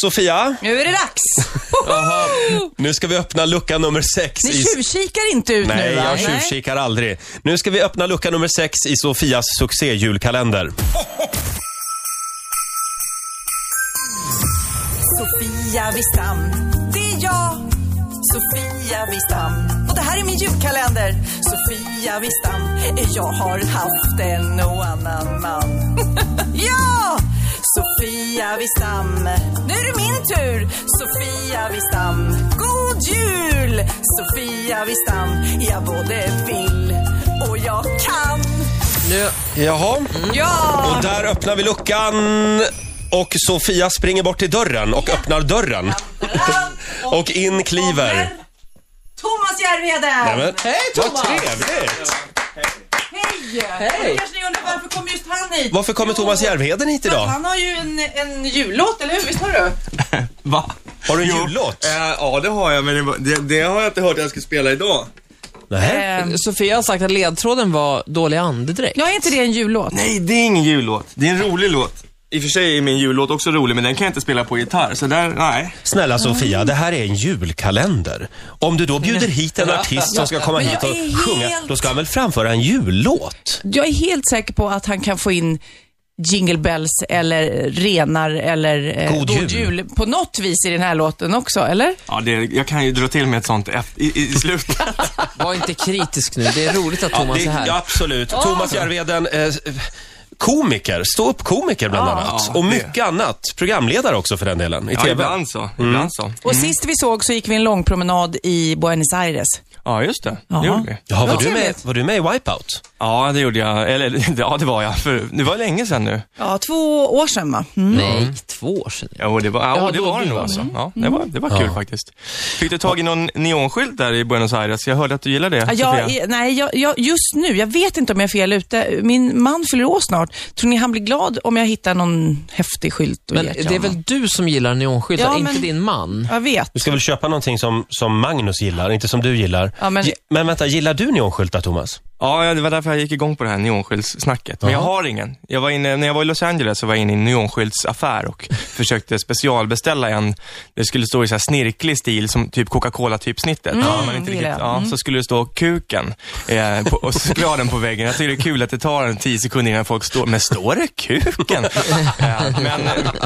Sofia, Nu är det dags! nu ska vi öppna lucka nummer sex. Ni i... tjuvkikar inte ut Nej, nu va? jag tjuvkikar aldrig. Nu ska vi öppna lucka nummer sex i Sofias succéjulkalender. Sofia Wistam, det är jag. Sofia Wistam. Och det här är min julkalender. Sofia Wistam, jag har haft en och annan man. ja! Sofia Wistam, nu är det min tur. Sofia Wistam, god jul! Sofia Wistam, jag både vill och jag kan. Nu, Jaha, Ja! och där öppnar vi luckan. Och Sofia springer bort till dörren och öppnar dörren. Och in kliver... Thomas Järvheden! Hej, Thomas! Vad trevligt! Hej! Kanske ni undrar varför kom just han hit? Varför kommer Thomas Järvheden hit idag? Han har ju en, en jullåt, eller hur? Visst har du? Va? Har du en jullåt? Eh, ja, det har jag, men det, var- det, det har jag inte hört att jag ska spela idag. Nej. Eh, Sofia har sagt att ledtråden var dålig andedräkt. ja, är inte det en jullåt? Nej, det är ingen jullåt. Det är en rolig låt. I och för sig är min jullåt också rolig, men den kan jag inte spela på gitarr, så där, nej. Snälla Sofia, det här är en julkalender. Om du då bjuder hit en artist som ska komma hit och är sjunga, helt- då ska han väl framföra en jullåt? Jag är helt säker på att han kan få in Jingle Bells eller renar eller eh, God jul. på något vis i den här låten också, eller? Ja, det, jag kan ju dra till med ett sånt efter, i, i slutet. Var inte kritisk nu. Det är roligt att Thomas det, är här. ja, absolut. Thomas Järvheden, eh, komiker, stå upp komiker bland annat. Ja, och det. mycket annat. Programledare också för den delen, i Ja, TV. ibland så. Ibland så. Och sist vi såg så gick vi en lång promenad i Buenos Aires. Ja, just det. Jaha. Det gjorde vi. Jaha, var, Ja, du med, var du med i Wipeout? Ja, det gjorde jag. Eller, ja, det var jag. För det var länge sedan nu. Ja, två år sedan va? Mm. Nej, två år sedan. Ja, det var, ja, Ja, det var det nog var alltså. Ja, det var, det var kul faktiskt. Fick du tag i någon neonskylt där i Buenos Aires? Jag hörde att du gillade det, Ja, jag, nej, jag, jag, just nu, jag vet inte om jag är fel ute. Min man fyller år snart. Tror ni han blir glad om jag hittar någon häftig skylt Men det är väl du som gillar neonskyltar, Ja, inte men- din man? Jag vet. Du ska väl köpa någonting som, som Magnus gillar, inte som du gillar. Ja, men- men vänta, gillar du neonskyltar, Thomas? Ja, ja, det var därför jag gick igång på det här neonskyltssnacket. Men jag har ingen. Jag var inne, när jag var i Los Angeles så var jag inne i en neonskyltsaffär och försökte specialbeställa en. Det skulle stå i så här snirklig stil, som typ Coca-Cola-typsnittet. ja, man det inte riktigt, ja, Så skulle det stå kuken eh, på, och så skulle jag ha den på väggen. Jag tycker det är kul att det tar en tio sekunder innan folk står, men står det kuken? eh, men,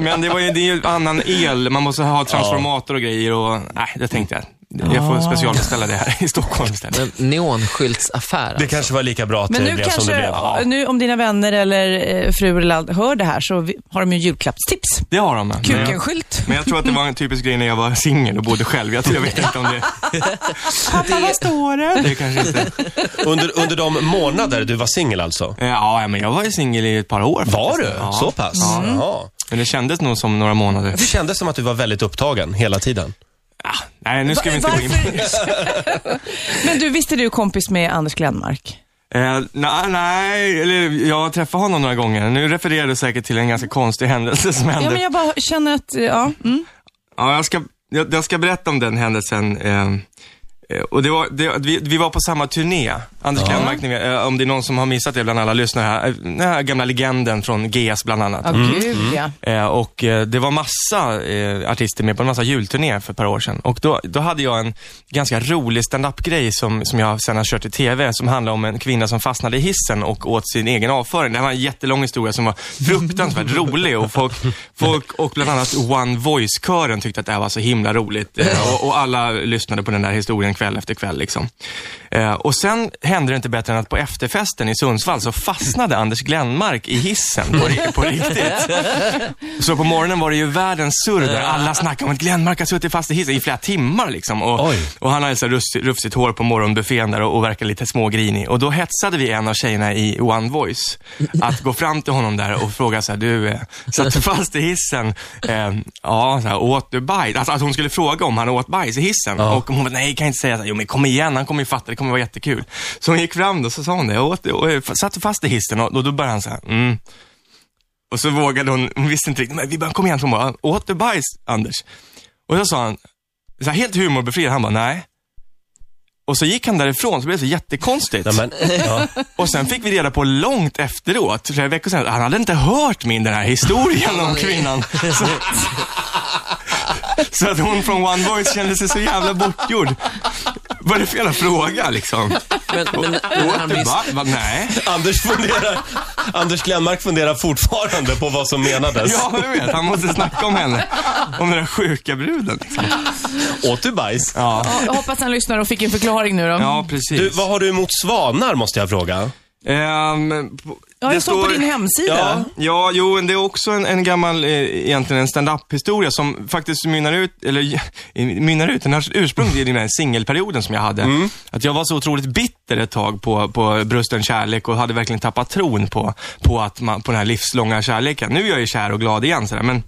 men det var ju, det är ju annan el, man måste ha transformator och grejer och nej, det tänkte jag. Jag får specialbeställa det här i Stockholm istället. En neonskyltsaffär Det alltså. kanske var lika bra att Men det nu blev som det blev. kanske, nu om dina vänner eller eh, fru eller allt hör det här så vi, har de ju julklappstips. Det har de. men- Kukenskylt. Men jag tror att det var en typisk grej när jag var singel och bodde själv. Jag, tror, jag vet inte om det... Pappa, vad står det? Det kanske inte... Under, under de månader du var singel alltså? Eh, Ja, men jag var ju singel i ett par år. Var faktiskt. du? Ja. Så pass? Jaha. Men det kändes nog som några månader. Det kändes som att du var väldigt upptagen hela tiden. Ja, nej, nu ska vi inte gå in på Varför? Men du, visste du kompis med Anders Glenmark? Eh, nej, nej, eller jag träffade honom några gånger. Nu refererar du säkert till en ganska konstig händelse som hände. Ja, men jag bara känner att, ja. Mm. Ja, jag ska, jag, jag ska berätta om den händelsen. Eh, och det var, det, vi, vi var på samma turné. Anders Glenmark, ni vet, eh, om det är någon som har missat det bland alla lyssnare här. eh, Den här gamla legenden från GES bland annat. Ja, gud ja. Eh, och eh, det var massa eh, artister med på en massa julturné för ett par år sedan. Och då, då hade jag en ganska rolig stand-up-grej som, som jag sen har kört i TV, som handlar om en kvinna som fastnade i hissen och åt sin egen avföring. Det här var en jättelång historia som var fruktansvärt rolig och folk, folk och bland annat One Voice-kören tyckte att det här var så himla roligt. Eh, och, och alla lyssnade på den där historien kväll efter kväll liksom. Eh, och sen hände det inte bättre än att på efterfesten i Sundsvall så fastnade Anders Glenmark i hissen på, på riktigt. Så på morgonen var det ju världens surr där. Alla snackade om att Glenmark har suttit fast i hissen i flera timmar liksom. Och, och han hade så här rufsigt, hår på morgonbuffén där och, och verkade lite smågrinig. Och då hetsade vi en av tjejerna i One Voice att gå fram till honom där och fråga så här, du, eh, satt du fast i hissen? Eh, ja, så här, åt du bajs? Alltså att hon skulle fråga om han åt bajs i hissen. Och hon bara, nej, kan jag inte säga så. här. Jo, men kom igen, han kommer ju fatta, det kommer vara jättekul. Så hon gick fram då, så sa hon det, jag åt, och, eh, satt fast i hissen? Och då, då började han så här, mm. Och så vågade hon, hon visste inte riktigt, men vi bara, kom igen, hon bara, åt du bajs, Anders? Och så sa han, så här, helt humorbefriad, han bara, nej. Och så gick han därifrån, så blev det så jättekonstigt. Ja, men, ja. Och sen fick vi reda på långt efteråt, flera veckor sedan, han hade inte hört min den här historien om kvinnan. Så, Så att hon från One Voice kände sig så jävla bortgjord. Vad är det för jävla fråga liksom? Men, men, men va? va? Nej. Anders, funderar, Anders Glenmark funderar fortfarande på vad som menades. Ja, jag vet. Han måste snacka om henne. Om den där sjuka bruden. Liksom. Åt du bajs? Ja. Ja, jag hoppas han lyssnar och fick en förklaring nu då. ja, precis. Du, vad har du emot svanar måste jag fråga? Ehm, på- ja, det jag såg på står- din hemsida. Ja. Ja, jo, det är också en, en gammal, eh, egentligen en stand-up-historia som faktiskt mynnar ut, eller mynnar ut, den har ursprung i den här singelperioden som jag hade. Att jag var så otroligt bitter ett tag på, på brusten kärlek och hade verkligen tappat tron på, på, att man, på den här livslånga kärleken. Nu är jag ju kär och glad igen sådär, men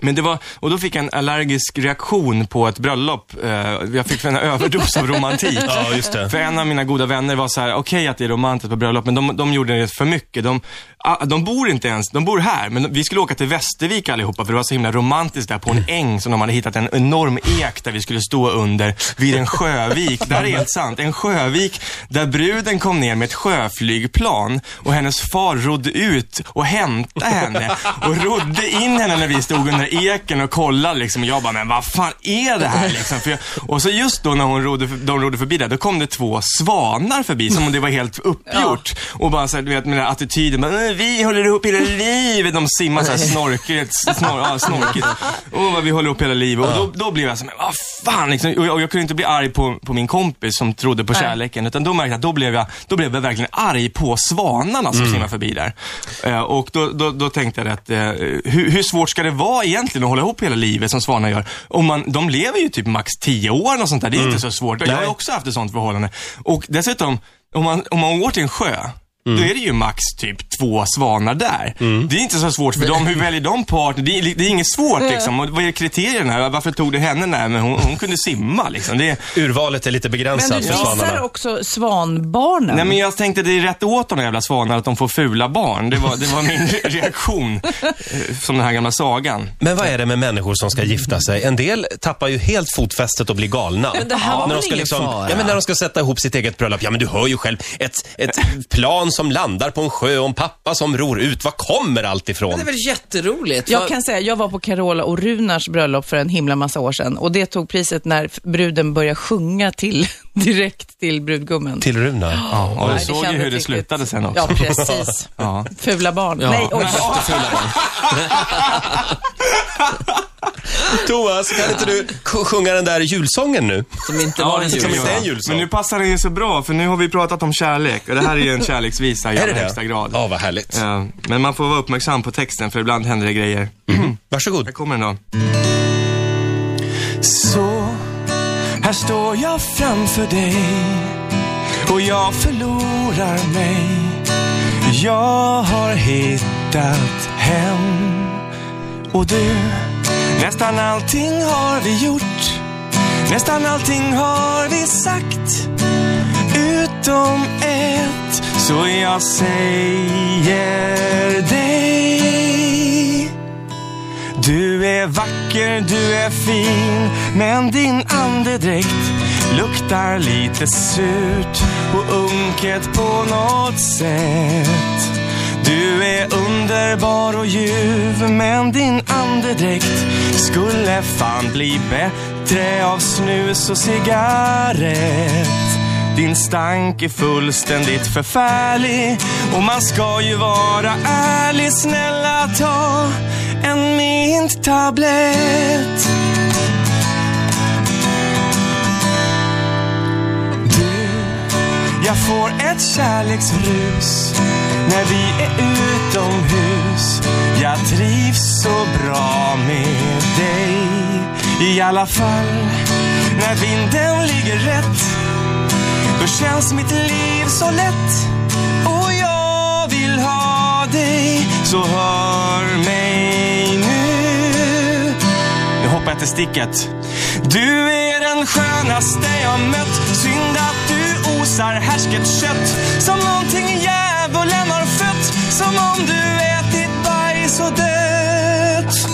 men det var, och då fick jag en allergisk reaktion på ett bröllop. Eh, jag fick en överdos av romantik. Ja. För en av mina goda vänner var så här: okej att det är romantiskt på bröllop, men de, de gjorde det för mycket. De, ah, de bor inte ens, de bor här, men vi skulle åka till Västervik allihopa, för det var så himla romantiskt där på en äng som de hade hittat en enorm ek där vi skulle stå under vid en sjövik. Det här är helt sant. En sjövik där bruden kom ner med ett sjöflygplan och hennes far rodde ut och hämtade henne och rodde in henne när vi stod under eken och kollade liksom. Och jag bara, men vad fan är det här liksom? Jag, och så just då när hon rodde, de rodde förbi där, då kom det två svanar förbi som om det var helt uppgjort. Och bara så här, du vet med den här attityden, bara, "Nej, vi håller ihop hela livet. De simmar så här snorkigt, snor, ja, snorkigt. Och vi håller ihop hela livet. Och då, då blev jag så här, men vad fan liksom. Och jag, och jag kunde inte bli arg på, på min kompis som trodde på kärleken. Utan då märkte jag att då blev jag, då blev jag verkligen arg på svanarna som simmar förbi där. Eh, och då, då, då tänkte jag att, eh, hur, hur svårt ska det vara egentligen att hålla ihop hela livet som svanar gör? Om man, de lever ju typ max 10 år och sånt där. Det är inte så svårt. Jag har också haft ett sånt förhållande. Och dessutom, om man, om man går till en sjö, Då är det ju max typ två svanar där. Det är inte så svårt för dem. Hur väljer de partner? Det är, det är inget svårt liksom. Och vad är kriterierna? Varför tog du henne? Nej, men hon, hon kunde simma liksom. Det, Urvalet är lite Men begränsat du för visar svanarna. också svanbarnen. Nej men jag tänkte det är rätt åt de jävla svanar att de får fula barn. Det var, det var min reaktion. eh, Som den här gamla sagan. Men vad är det med människor som ska gifta sig? En del tappar ju helt fotfästet och blir galna. Men det här var när väl de ska ingen fara? ja, men när de ska sätta ihop sitt eget bröllop. Ja, men du hör ju själv. Ett, ett plan som landar på en sjö och en pappa som ror ut. Var kommer allt ifrån? Det är väl jätteroligt? Jag kan säga, jag var på Carola och Runars bröllop för en himla massa år sedan och det tog priset när bruden började sjunga till, direkt till brudgummen. Till Runar. Ja, och du såg ju hur det riktigt- slutade sen också. Ja, precis. Ja. Fula barn. Ja. Nej, oj. Jättefula barn. Thomas, kan inte du sjunga den där julsången nu? Som inte var en som julsång. inte är en julsång. Men nu passar det ju så bra, för nu har vi pratat om kärlek. Och det här är ju en kärleksvisa i Är det allra högsta grad. Ja, vad härligt. Ja, men man får vara uppmärksam på texten, för ibland händer det grejer. Varsågod. Här kommer den då. Så, här står jag framför dig och jag förlorar mig. Jag har hittat hem och du, nästan allting har vi gjort. Nästan allting har vi sagt utom ett, så jag säger dig. Du är vacker, du är fin, men din andedräkt luktar lite surt och unket på något sätt. Du är underbar och ljuv, men din andedräkt skulle fan bli bättre av snus och cigarett. Din stank är fullständigt förfärlig och man ska ju vara ärlig. Snälla ta en minttablett. Du, jag får ett kärleksrus när vi är utomhus. Jag trivs så bra med dig. I alla fall när vinden ligger rätt. Då känns mitt liv så lätt och jag vill ha dig Så hör mig nu Nu hoppar jag till sticket Du är den skönaste jag mött Synd att du osar härsket kött Som någonting djävulen har fött Som om du ätit bajs och dött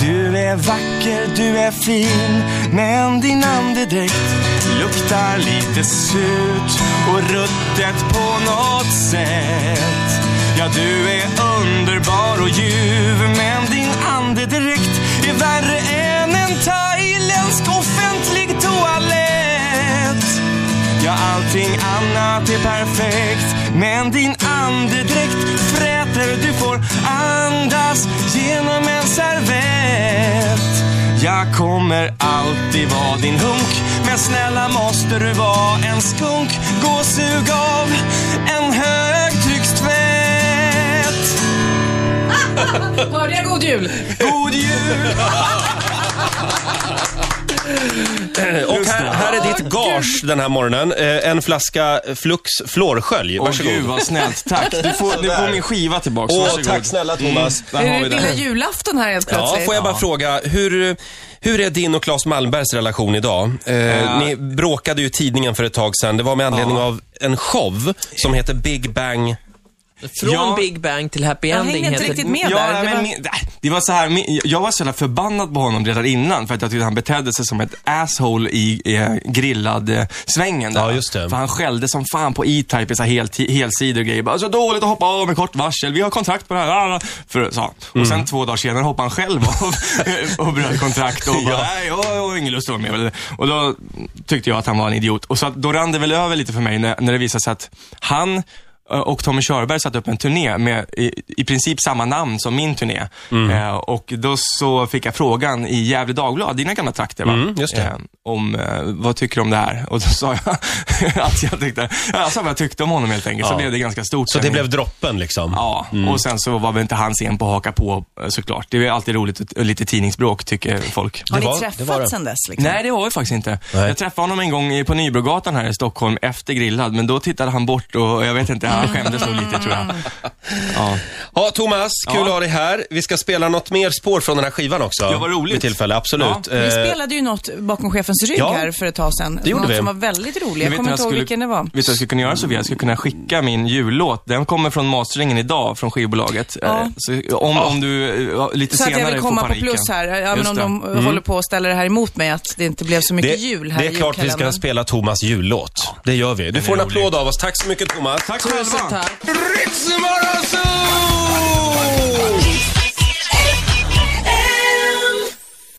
du är vacker, du är fin, men din andedräkt luktar lite surt och ruttet på något sätt. Ja, du är underbar och ljuv, men din andedräkt är värre än en thailändsk offentlig Ja, allting annat är perfekt, men din andedräkt fräter. Du får andas genom en servett. Jag kommer alltid vara din hunk, men snälla måste du vara en skunk. Gå och sug av en högtryckstvätt. Hörde jag god jul? God jul! gage den här morgonen. Eh, En flaska Flux fluorskölj. Åh Varsågod. gud vad snällt, tack. Du får, du får min skiva tillbaks, Åh, varsågod. tack snälla Thomas. Där har Är vi det lilla julafton här helt Ja, plötsligt? får jag bara fråga, hur, hur är din och Claes Malmbergs relation idag? Eh, Ni bråkade ju i tidningen för ett tag sedan. Det var med anledning Ja. av en show som heter Big Bang. Från Ja. Big Bang till Happy Jag Ending hängde inte heter riktigt med Ja, där. Det men, var... min- nej, det var så här, min- jag var så jävla förbannad på honom redan innan för att jag tyckte han betedde sig som ett asshole i eh, grillad eh, svängen där. Ja, just det. För han skällde som fan på E-Type i så här hel, helsidor och grejer. Bara, så dåligt att hoppa av med kort varsel, vi har kontrakt på det här. Ah, ah." För, så. Och Mm. sen två dagar senare hoppade han själv av och bröt kontrakt och bara, Ja. nej, jag har ingen lust att vara med. Och då tyckte jag att han var en idiot. Och så då rann det väl över lite för mig när, när det visade sig att han och Tommy Körberg satte upp en turné med i, i princip samma namn som min turné. Mm. Eh, och då så fick jag frågan i Gefle Dagblad, dina gamla trakter va? Mm, just det. Eh, om eh, vad tycker du om det här? Och då sa jag att jag tyckte, jag sa vad jag tyckte om honom helt enkelt. Så Ja. blev det ganska stort. Så det blev droppen liksom? Ja, och sen så var väl inte han sen på att haka på eh, såklart. Det är alltid roligt och lite tidningsbråk tycker folk. Har Det ni var- det var det. träffats sen dess? Liksom? Nej, det var vi faktiskt inte. Nej. Jag träffade honom en gång i- på Nybrogatan här i Stockholm efter grillad, men då tittade han bort och jag vet inte, han skämdes nog lite tror jag. Ja. Ja, Thomas, kul Ja. att ha dig här. Vi ska spela något mer spår från den här skivan också. Ja, vad roligt. Vid tillfälle, absolut. Vi Eh, spelade ju något bakom chefens rygg Ja, här för ett tag sedan. det gjorde något vi. som var väldigt roligt. Jag kommer inte ihåg jag vilken det var. Vet du vad jag skulle kunna göra Sofia? Jag skulle kunna skicka min jullåt. Den kommer från masteringen idag, från skivbolaget. Ja. Eh, Så om, om du eh, lite Så att senare jag vill får komma på plus här, även Just om de Mm. håller på att ställa det här emot mig, att det inte blev så mycket det, jul här det är klart vi ska spela Thomas jullåt. Det gör vi. Du får en applåd av oss. Tack så mycket Thomas. Tack Tusen själva. tack. Ritzmorgonzoo!